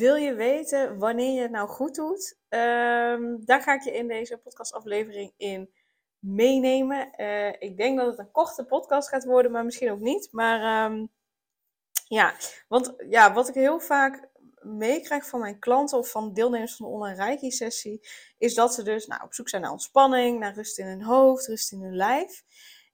Wil je weten wanneer je het nou goed doet? Um, daar ga ik je in deze podcastaflevering in meenemen. Uh, ik denk dat het een korte podcast gaat worden, maar misschien ook niet. Maar um, ja, want ja, wat ik heel vaak meekrijg van mijn klanten of van deelnemers van de online reiki sessie, is dat ze dus nou, op zoek zijn naar ontspanning, naar rust in hun hoofd, rust in hun lijf.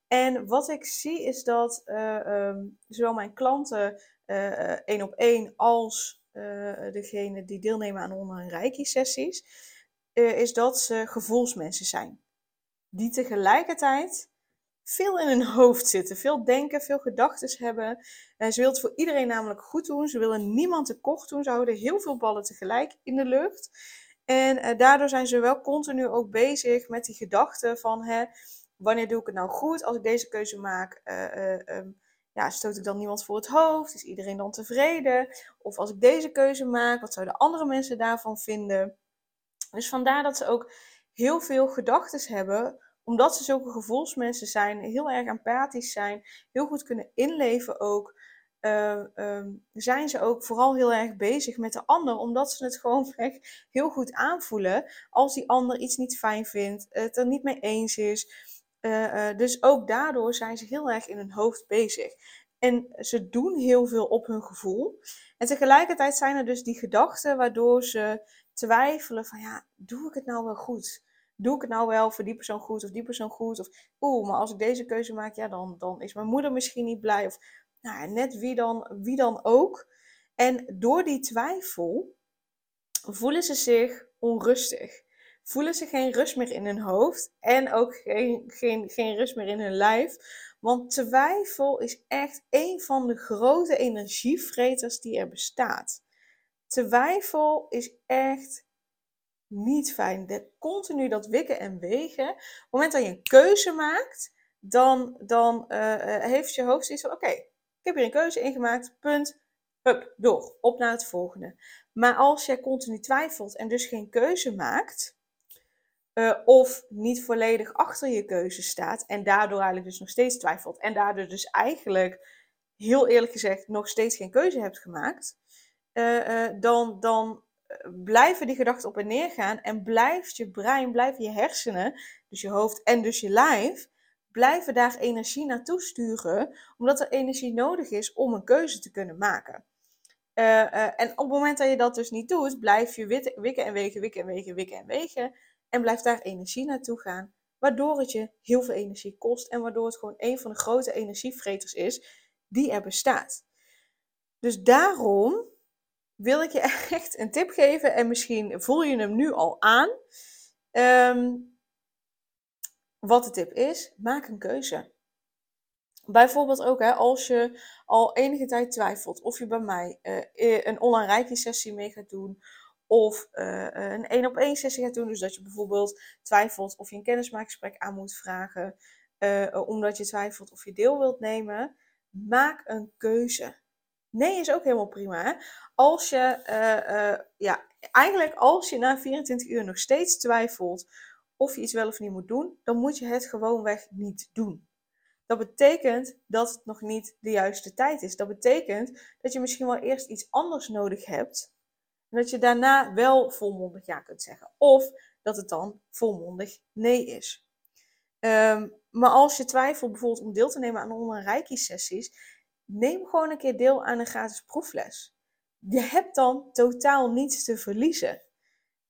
En wat ik zie is dat uh, um, zowel mijn klanten uh, één op één als uh, degene die deelnemen aan online reiki-sessies, uh, is dat ze gevoelsmensen zijn. Die tegelijkertijd veel in hun hoofd zitten, veel denken, veel gedachten hebben. En ze willen het voor iedereen namelijk goed doen. Ze willen niemand tekort doen. Ze houden heel veel ballen tegelijk in de lucht. En uh, daardoor zijn ze wel continu ook bezig met die gedachten van, hè, wanneer doe ik het nou goed als ik deze keuze maak? Um, ja, stoot ik dan niemand voor het hoofd? Is iedereen dan tevreden? Of als ik deze keuze maak, wat zouden andere mensen daarvan vinden? Dus vandaar dat ze ook heel veel gedachten hebben, omdat ze zulke gevoelsmensen zijn, heel erg empathisch zijn, heel goed kunnen inleven ook. Uh, um, zijn ze ook vooral heel erg bezig met de ander, omdat ze het gewoon heel goed aanvoelen als die ander iets niet fijn vindt, het er niet mee eens is. Uh, uh, dus ook daardoor zijn ze heel erg in hun hoofd bezig. En ze doen heel veel op hun gevoel. En tegelijkertijd zijn er dus die gedachten waardoor ze twijfelen van ja, doe ik het nou wel goed? Doe ik het nou wel voor die persoon goed of die persoon goed? Of oeh, maar als ik deze keuze maak, ja, dan, dan is mijn moeder misschien niet blij. Of nou, net wie dan, wie dan ook. En door die twijfel voelen ze zich onrustig voelen ze geen rust meer in hun hoofd en ook geen, geen, geen rust meer in hun lijf. Want twijfel is echt een van de grote energievreters die er bestaat. Twijfel is echt niet fijn. De, continu dat wikken en wegen. Op het moment dat je een keuze maakt, dan, dan uh, heeft je hoofd zoiets van: oké, ik heb hier een keuze ingemaakt, punt. Hup, door, op naar het volgende. Maar als jij continu twijfelt en dus geen keuze maakt, uh, of niet volledig achter je keuze staat en daardoor eigenlijk dus nog steeds twijfelt en daardoor dus eigenlijk, heel eerlijk gezegd, nog steeds geen keuze hebt gemaakt, uh, uh, dan, dan blijven die gedachten op en neer gaan en blijft je brein, blijven je hersenen, dus je hoofd en dus je lijf, blijven daar energie naartoe sturen, omdat er energie nodig is om een keuze te kunnen maken. en op het moment dat je dat dus niet doet, blijf je wikken en wegen, wikken en wegen, wikken en wegen en blijft daar energie naartoe gaan, waardoor het je heel veel energie kost en waardoor het gewoon een van de grote energievreters is die er bestaat. Dus daarom wil ik je echt een tip geven en misschien voel je hem nu al aan. Um, wat de tip is, maak een keuze. Bijvoorbeeld ook hè, als je al enige tijd twijfelt of je bij mij uh, een online reiki mee gaat doen of uh, een één op één sessie gaat doen. Dus dat je bijvoorbeeld twijfelt of je een kennismakingsgesprek aan moet vragen. Uh, omdat je twijfelt of je deel wilt nemen. Maak een keuze. Nee is ook helemaal prima. Als je, uh, ja, eigenlijk als je na 24 uur nog steeds twijfelt of je iets wel of niet moet doen, dan moet je het gewoonweg niet doen. Dat betekent dat het nog niet de juiste tijd is. Dat betekent dat je misschien wel eerst iets anders nodig hebt dat je daarna wel volmondig ja kunt zeggen. Of dat het dan volmondig nee is. Um, maar als je twijfelt bijvoorbeeld om deel te nemen aan online reiki-sessies, neem gewoon een keer deel aan een gratis proefles. Je hebt dan totaal niets te verliezen.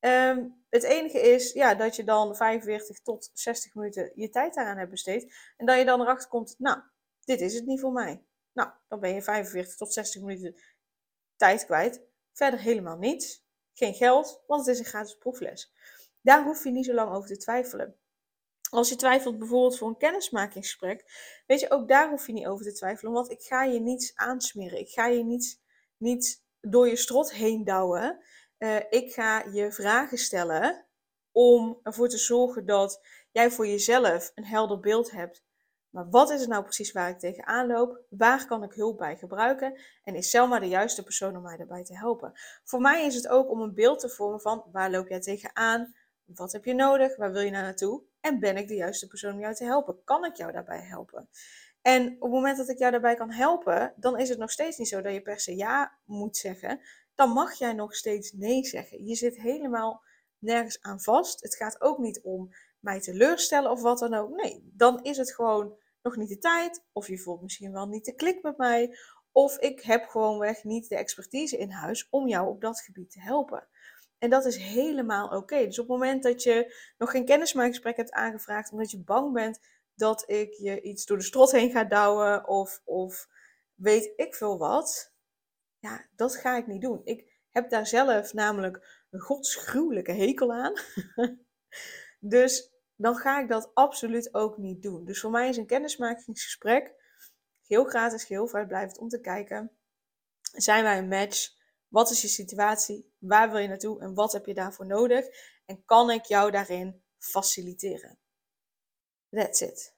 Um, het enige is ja, dat je dan 45 tot 60 minuten je tijd daaraan hebt besteed. En dat je dan erachter komt, nou, dit is het niet voor mij. Nou, dan ben je 45 tot 60 minuten tijd kwijt. Verder helemaal niets. Geen geld, want het is een gratis proefles. Daar hoef je niet zo lang over te twijfelen. Als je twijfelt bijvoorbeeld voor een kennismakingsgesprek, weet je, ook daar hoef je niet over te twijfelen, want ik ga je niets aansmeren. Ik ga je niets, niet door je strot heen douwen. Uh, ik ga je vragen stellen om ervoor te zorgen dat jij voor jezelf een helder beeld hebt. Maar wat is het nou precies waar ik tegenaan loop? Waar kan ik hulp bij gebruiken? En is Selma de juiste persoon om mij daarbij te helpen? Voor mij is het ook om een beeld te vormen van waar loop jij tegenaan? Wat heb je nodig? Waar wil je naar naartoe? En ben ik de juiste persoon om jou te helpen? Kan ik jou daarbij helpen? En op het moment dat ik jou daarbij kan helpen, dan is het nog steeds niet zo dat je per se ja moet zeggen. Dan mag jij nog steeds nee zeggen. Je zit helemaal nergens aan vast. Het gaat ook niet om mij teleurstellen of wat dan ook. Nee, dan is het gewoon nog niet de tijd. Of je voelt misschien wel niet de klik met mij. Of ik heb gewoonweg niet de expertise in huis om jou op dat gebied te helpen. En dat is helemaal oké. Dus op het moment dat je nog geen kennismakingsgesprek hebt aangevraagd, omdat je bang bent dat ik je iets door de strot heen ga douwen of, of weet ik veel wat, ja, dat ga ik niet doen. Ik heb daar zelf namelijk een godsgruwelijke hekel aan. dus dan ga ik dat absoluut ook niet doen. Dus voor mij is een kennismakingsgesprek heel gratis, heel vrijblijvend om te kijken. Zijn wij een match? Wat is je situatie? Waar wil je naartoe? En wat heb je daarvoor nodig? En kan ik jou daarin faciliteren? That's it.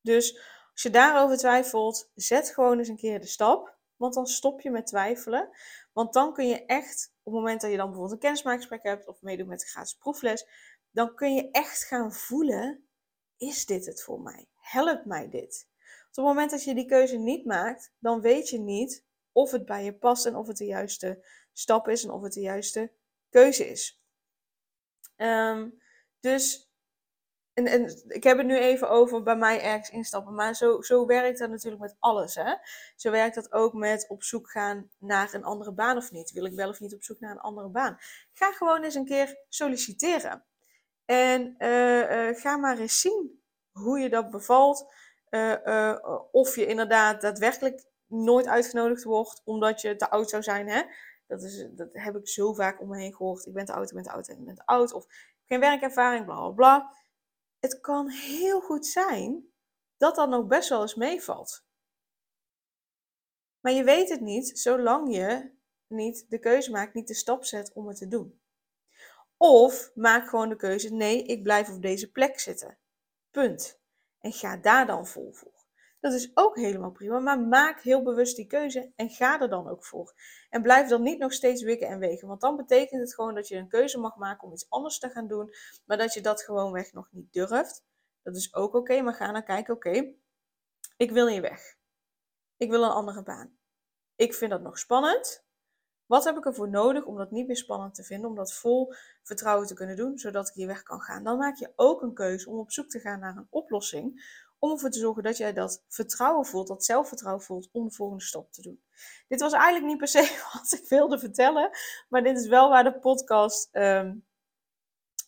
Dus als je daarover twijfelt, zet gewoon eens een keer de stap. Want dan stop je met twijfelen. Want dan kun je echt, op het moment dat je dan bijvoorbeeld een kennismakingsgesprek hebt of meedoet met een gratis proefles, dan kun je echt gaan voelen: is dit het voor mij? Helpt mij dit? op het moment dat je die keuze niet maakt, dan weet je niet of het bij je past en of het de juiste stap is en of het de juiste keuze is. Um, dus en, en ik heb het nu even over bij mij ergens instappen. Maar zo, zo werkt dat natuurlijk met alles. Hè? Zo werkt dat ook met op zoek gaan naar een andere baan of niet. Wil ik wel of niet op zoek naar een andere baan? Ga gewoon eens een keer solliciteren. En uh, uh, ga maar eens zien hoe je dat bevalt. Uh, of je inderdaad daadwerkelijk nooit uitgenodigd wordt omdat je te oud zou zijn. Hè? Dat, is, dat heb ik zo vaak om me heen gehoord. Ik ben te oud, ik ben te oud ik ben te oud. Of geen werkervaring, bla bla bla het kan heel goed zijn dat dat nog best wel eens meevalt. Maar je weet het niet zolang je niet de keuze maakt, niet de stap zet om het te doen. Of maak gewoon de keuze: nee, ik blijf op deze plek zitten. Punt. En ga daar dan vol voor. Dat is ook helemaal prima, maar maak heel bewust die keuze en ga er dan ook voor. En blijf dan niet nog steeds wikken en wegen, want dan betekent het gewoon dat je een keuze mag maken om iets anders te gaan doen, maar dat je dat gewoonweg nog niet durft. Dat is ook oké, maar ga dan kijken, oké, ik wil hier weg. Ik wil een andere baan. Ik vind dat nog spannend. Wat heb ik ervoor nodig om dat niet meer spannend te vinden, om dat vol vertrouwen te kunnen doen, zodat ik hier weg kan gaan? Dan maak je ook een keuze om op zoek te gaan naar een oplossing om ervoor te zorgen dat jij dat vertrouwen voelt, dat zelfvertrouwen voelt om de volgende stap te doen. Dit was eigenlijk niet per se wat ik wilde vertellen, maar dit is wel waar de podcast um,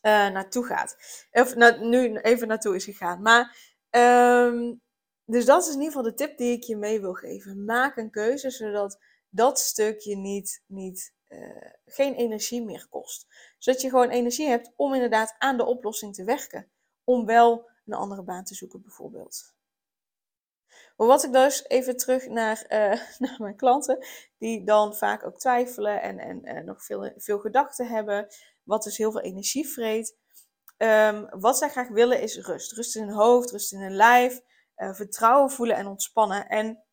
uh, naartoe gaat. Of nu even naartoe is gegaan. Maar, um, dus dat is in ieder geval de tip die ik je mee wil geven. Maak een keuze zodat dat stukje niet, niet, uh, geen energie meer kost. Zodat je gewoon energie hebt om inderdaad aan de oplossing te werken. Om wel een andere baan te zoeken bijvoorbeeld. Maar wat ik dus even terug naar, uh, naar mijn klanten, die dan vaak ook twijfelen en, en uh, nog veel, veel gedachten hebben, wat dus heel veel energie vreet. Um, wat zij graag willen is rust. Rust in hun hoofd, rust in hun lijf, vertrouwen voelen en ontspannen. En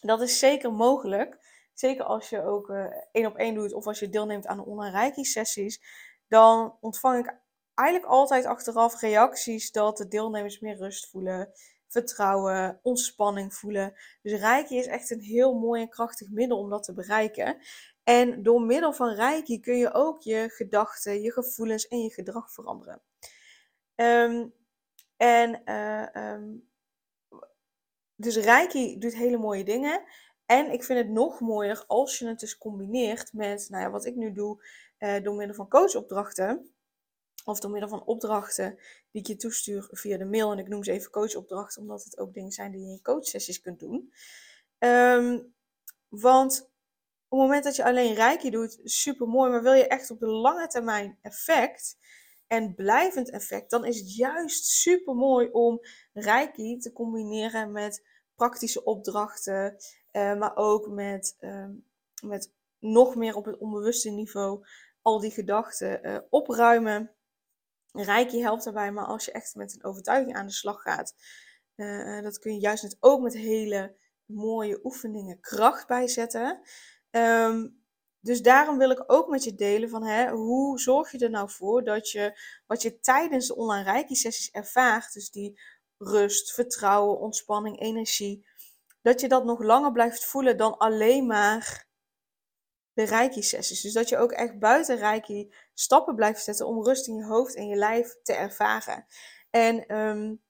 dat is zeker mogelijk. Zeker als je ook één op één doet of als je deelneemt aan de online reiki sessies. Dan ontvang ik eigenlijk altijd achteraf reacties dat de deelnemers meer rust voelen, vertrouwen, ontspanning voelen. Dus Reiki is echt een heel mooi en krachtig middel om dat te bereiken. En door middel van Reiki kun je ook je gedachten, je gevoelens en je gedrag veranderen. Ehm, en uh, dus Reiki doet hele mooie dingen. En ik vind het nog mooier als je het dus combineert met, nou ja, wat ik nu doe, uh, door middel van coachopdrachten of door middel van opdrachten die ik je toestuur via de mail. En ik noem ze even coachopdrachten, omdat het ook dingen zijn die je in coachsessies kunt doen. Um, want op het moment dat je alleen reiki doet, super mooi. Maar wil je echt op de lange termijn effect en blijvend effect, dan is het juist super mooi om reiki te combineren met praktische opdrachten. Uh, maar ook met, uh, met nog meer op het onbewuste niveau al die gedachten uh, opruimen. Reiki helpt daarbij, maar als je echt met een overtuiging aan de slag gaat, uh, dat kun je juist net ook met hele mooie oefeningen kracht bijzetten. Um, dus daarom wil ik ook met je delen van hè, hoe zorg je er nou voor dat je wat je tijdens de online reiki sessies ervaart, dus die rust, vertrouwen, ontspanning, energie, dat je dat nog langer blijft voelen dan alleen maar de reiki sessies. Dus dat je ook echt buiten reiki stappen blijft zetten om rust in je hoofd en je lijf te ervaren. En um,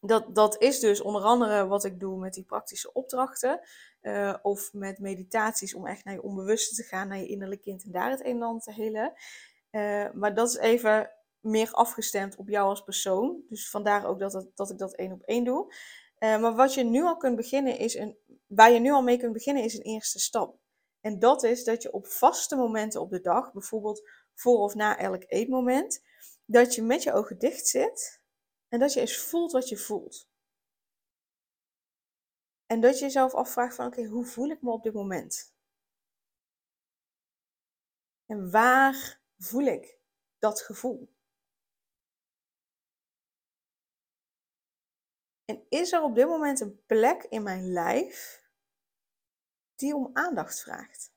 dat, dat is dus onder andere wat ik doe met die praktische opdrachten. Uh, of met meditaties om echt naar je onbewuste te gaan, naar je innerlijk kind en daar het een en ander te helen. Uh, maar dat is even meer afgestemd op jou als persoon. Dus vandaar ook dat, het, dat ik dat één op één doe. Uh, maar wat je nu al kunt beginnen is een, waar je nu al mee kunt beginnen is een eerste stap. En dat is dat je op vaste momenten op de dag, bijvoorbeeld voor of na elk eetmoment, dat je met je ogen dicht zit en dat je eens voelt wat je voelt. En dat je jezelf afvraagt van oké, hoe voel ik me op dit moment? En waar voel ik dat gevoel? En is er op dit moment een plek in mijn lijf die om aandacht vraagt?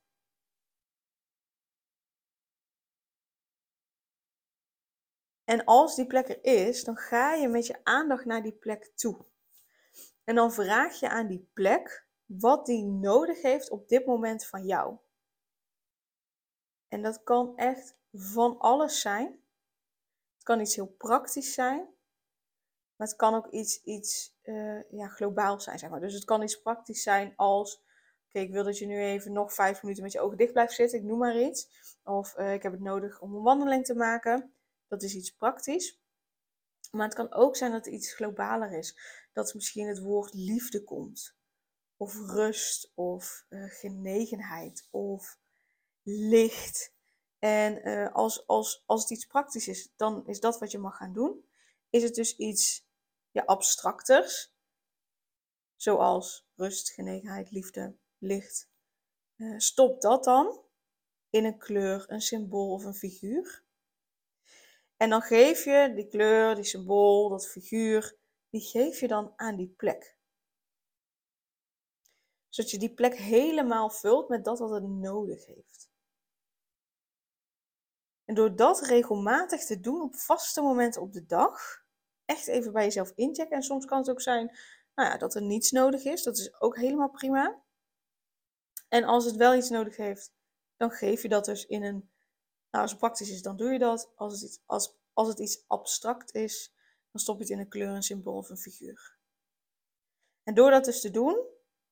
En als die plek er is, dan ga je met je aandacht naar die plek toe. En dan vraag je aan die plek wat die nodig heeft op dit moment van jou. En dat kan echt van alles zijn. Het kan iets heel praktisch zijn. Maar het kan ook iets, iets uh, ja, globaal zijn, zeg maar. Dus het kan iets praktisch zijn als... Oké, ik wil dat je nu even nog vijf minuten met je ogen dicht blijft zitten. Ik noem maar iets. Of uh, ik heb het nodig om een wandeling te maken. Dat is iets praktisch. Maar het kan ook zijn dat het iets globaler is. Dat misschien het woord liefde komt. Of rust. Of uh, genegenheid. Of licht. En als, als, als het iets praktisch is, dan is dat wat je mag gaan doen. Is het dus iets ja, abstracters. Zoals rust, genegenheid, liefde, licht. Uh, stop dat dan in een kleur, een symbool of een figuur. En dan geef je die kleur, die symbool, dat figuur, die geef je dan aan die plek. Zodat je die plek helemaal vult met dat wat het nodig heeft. En door dat regelmatig te doen op vaste momenten op de dag, echt even bij jezelf inchecken. En soms kan het ook zijn nou ja, dat er niets nodig is. Dat is ook helemaal prima. En als het wel iets nodig heeft, dan geef je dat dus in een nou, als het praktisch is, dan doe je dat. Als het iets, als, als het iets abstract is, dan stop je het in een kleur, een symbool of een figuur. En door dat dus te doen,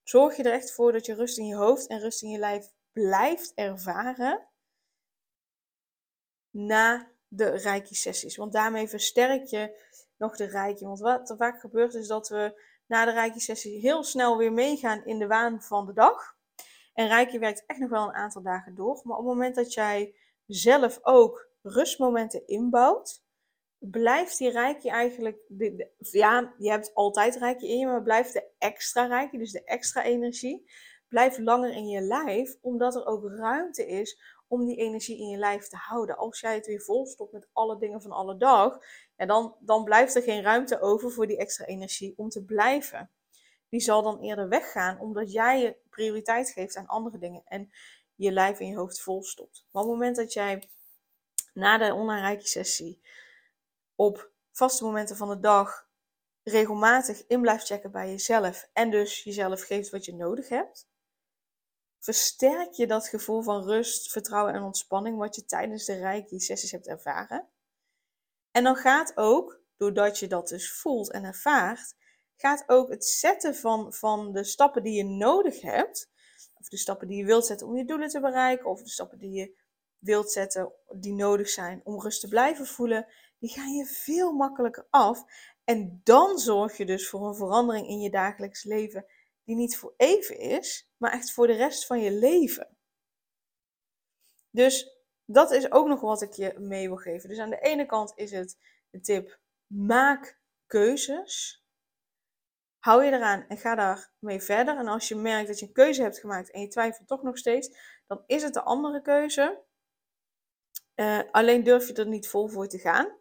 zorg je er echt voor dat je rust in je hoofd en rust in je lijf blijft ervaren na de reiki-sessies. Want daarmee versterk je nog de reiki. Want wat er vaak gebeurt is dat we na de reiki-sessie heel snel weer meegaan in de waan van de dag. En reiki werkt echt nog wel een aantal dagen door. Maar op het moment dat jij zelf ook rustmomenten inbouwt, blijft die rijkje eigenlijk, ja, je hebt altijd rijkje in je, maar blijft de extra rijkje, dus de extra energie, blijft langer in je lijf, omdat er ook ruimte is om die energie in je lijf te houden. Als jij het weer volstopt met alle dingen van alle dag, dan, dan blijft er geen ruimte over voor die extra energie om te blijven. Die zal dan eerder weggaan, omdat jij je prioriteit geeft aan andere dingen. En je lijf en je hoofd volstopt. Maar op het moment dat jij na de online sessie op vaste momenten van de dag regelmatig in blijft checken bij jezelf en dus jezelf geeft wat je nodig hebt, versterk je dat gevoel van rust, vertrouwen en ontspanning wat je tijdens de reiki sessies hebt ervaren. En dan gaat ook, doordat je dat dus voelt en ervaart, gaat ook het zetten van, van de stappen die je nodig hebt, of de stappen die je wilt zetten om je doelen te bereiken. Of de stappen die je wilt zetten die nodig zijn om rust te blijven voelen. Die gaan je veel makkelijker af. En dan zorg je dus voor een verandering in je dagelijks leven. Die niet voor even is, maar echt voor de rest van je leven. Dus dat is ook nog wat ik je mee wil geven. Dus aan de ene kant is het de tip: maak keuzes. hou je eraan en ga daarmee verder. En als je merkt dat je een keuze hebt gemaakt en je twijfelt toch nog steeds, dan is het de andere keuze. Uh, alleen durf je er niet vol voor te gaan.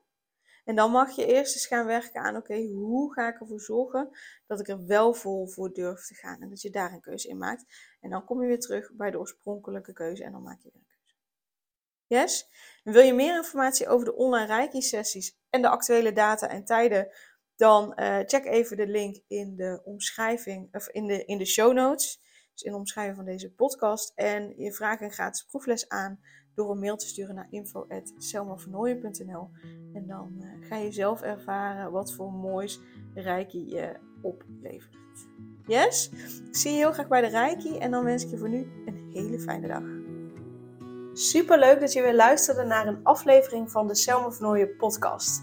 En dan mag je eerst eens gaan werken aan, oké, hoe ga ik ervoor zorgen dat ik er wel vol voor durf te gaan. En dat je daar een keuze in maakt. En dan kom je weer terug bij de oorspronkelijke keuze en dan maak je weer een keuze. Yes? wil je meer informatie over de online Reiki-sessies en de actuele data en tijden, dan uh, check even de link in de omschrijving, of in de, in de show notes. Dus in de omschrijving van deze podcast. En je vraagt een gratis proefles aan door een mail te sturen naar info.selmavernooien.nl En dan uh, ga je zelf ervaren wat voor moois Reiki je oplevert. Yes? Ik zie je heel graag bij de Reiki en dan wens ik je voor nu een hele fijne dag. Super leuk dat je weer luisterde naar een aflevering van de Selma Vernooien podcast.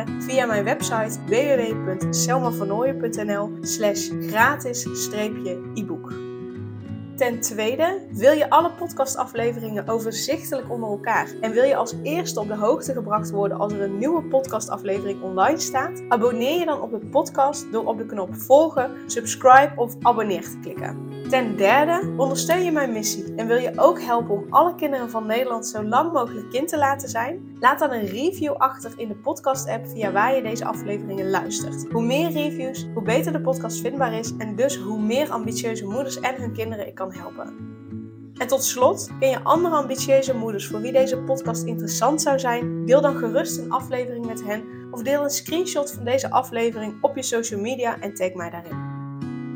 via mijn website www.selmavernooien.nl slash gratis-e-book. Ten tweede, wil je alle podcastafleveringen overzichtelijk onder elkaar en wil je als eerste op de hoogte gebracht worden als er een nieuwe podcastaflevering online staat? Abonneer je dan op de podcast door op de knop volgen, subscribe of abonneer te klikken. Ten derde, ondersteun je mijn missie en wil je ook helpen om alle kinderen van Nederland zo lang mogelijk kind te laten zijn? Laat dan een review achter in de podcast-app via waar je deze afleveringen luistert. Hoe meer reviews, hoe beter de podcast vindbaar is en dus hoe meer ambitieuze moeders en hun kinderen ik kan helpen. En tot slot, ken je andere ambitieuze moeders voor wie deze podcast interessant zou zijn? Deel dan gerust een aflevering met hen of deel een screenshot van deze aflevering op je social media en tag mij daarin.